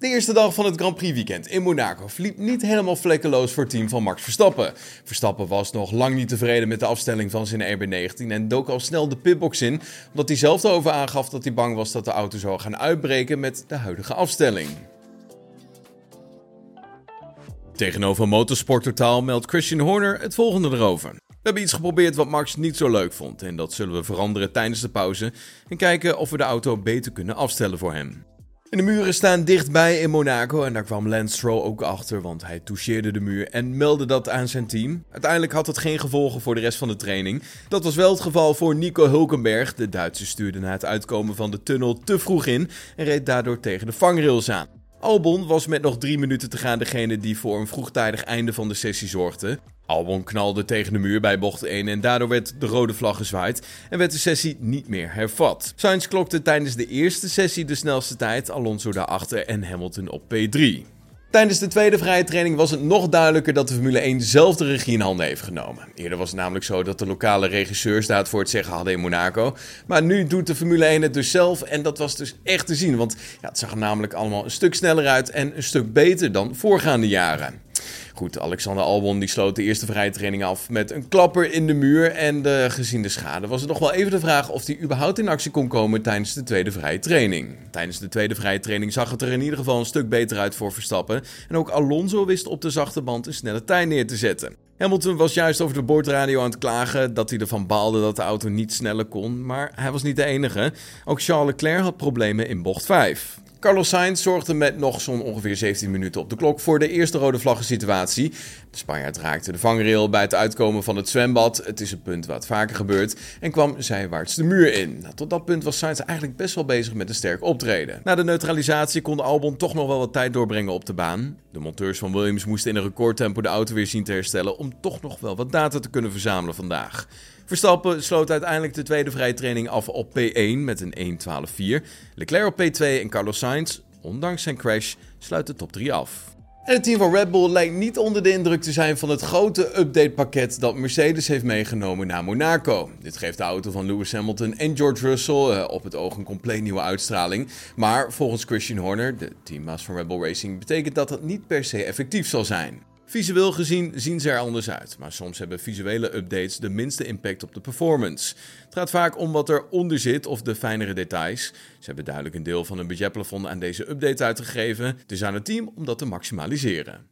De eerste dag van het Grand Prix weekend in Monaco verliep niet helemaal vlekkeloos voor het team van Max Verstappen. Verstappen was nog lang niet tevreden met de afstelling van zijn RB19 en dook al snel de pitbox in, omdat hij zelf erover aangaf dat hij bang was dat de auto zou gaan uitbreken met de huidige afstelling. Tegenover Motorsport Totaal meldt Christian Horner het volgende erover. We hebben iets geprobeerd wat Max niet zo leuk vond en dat zullen we veranderen tijdens de pauze en kijken of we de auto beter kunnen afstellen voor hem. En de muren staan dichtbij in Monaco en daar kwam Lance Stroll ook achter, want hij toucheerde de muur en meldde dat aan zijn team. Uiteindelijk had het geen gevolgen voor de rest van de training. Dat was wel het geval voor Nico Hulkenberg. De Duitser stuurde na het uitkomen van de tunnel te vroeg in en reed daardoor tegen de vangrails aan. Albon was met nog drie minuten te gaan degene die voor een vroegtijdig einde van de sessie zorgde. Albon knalde tegen de muur bij bocht 1 en daardoor werd de rode vlag gezwaaid en werd de sessie niet meer hervat. Sainz klokte tijdens de eerste sessie de snelste tijd, Alonso daarachter en Hamilton op P3. Tijdens de tweede vrije training was het nog duidelijker dat de Formule 1 zelf de regie in handen heeft genomen. Eerder was het namelijk zo dat de lokale regisseurs daar het voor het zeggen hadden in Monaco. Maar nu doet de Formule 1 het dus zelf en dat was dus echt te zien. Want ja, het zag er namelijk allemaal een stuk sneller uit en een stuk beter dan voorgaande jaren. Goed, Alexander Albon die sloot de eerste vrije training af met een klapper in de muur. En de, gezien de schade was het nog wel even de vraag of hij überhaupt in actie kon komen tijdens de tweede vrije training. Tijdens de tweede vrije training zag het er in ieder geval een stuk beter uit voor Verstappen. En ook Alonso wist op de zachte band een snelle tijd neer te zetten. Hamilton was juist over de boordradio aan het klagen dat hij ervan baalde dat de auto niet sneller kon, maar hij was niet de enige. Ook Charles Leclerc had problemen in bocht 5. Carlos Sainz zorgde met nog zo'n ongeveer 17 minuten op de klok voor de eerste rode vlaggen situatie. De Spanjaard raakte de vangrail bij het uitkomen van het zwembad. Het is een punt het vaker gebeurt. En kwam zijwaarts de muur in. Nou, tot dat punt was Sainz eigenlijk best wel bezig met een sterk optreden. Na de neutralisatie kon Albon toch nog wel wat tijd doorbrengen op de baan. De monteurs van Williams moesten in een recordtempo de auto weer zien te herstellen om toch nog wel wat data te kunnen verzamelen vandaag. Verstappen sloot uiteindelijk de tweede vrije training af op P1 met een 1.12.4. Leclerc op P2 en Carlos Sainz, ondanks zijn crash, sluit de top 3 af. En het team van Red Bull lijkt niet onder de indruk te zijn van het grote updatepakket dat Mercedes heeft meegenomen naar Monaco. Dit geeft de auto van Lewis Hamilton en George Russell uh, op het oog een compleet nieuwe uitstraling. Maar volgens Christian Horner, de teammaas van Red Bull Racing, betekent dat dat niet per se effectief zal zijn. Visueel gezien zien ze er anders uit, maar soms hebben visuele updates de minste impact op de performance. Het gaat vaak om wat er onder zit of de fijnere details. Ze hebben duidelijk een deel van hun budgetplafond aan deze update uitgegeven, dus aan het team om dat te maximaliseren.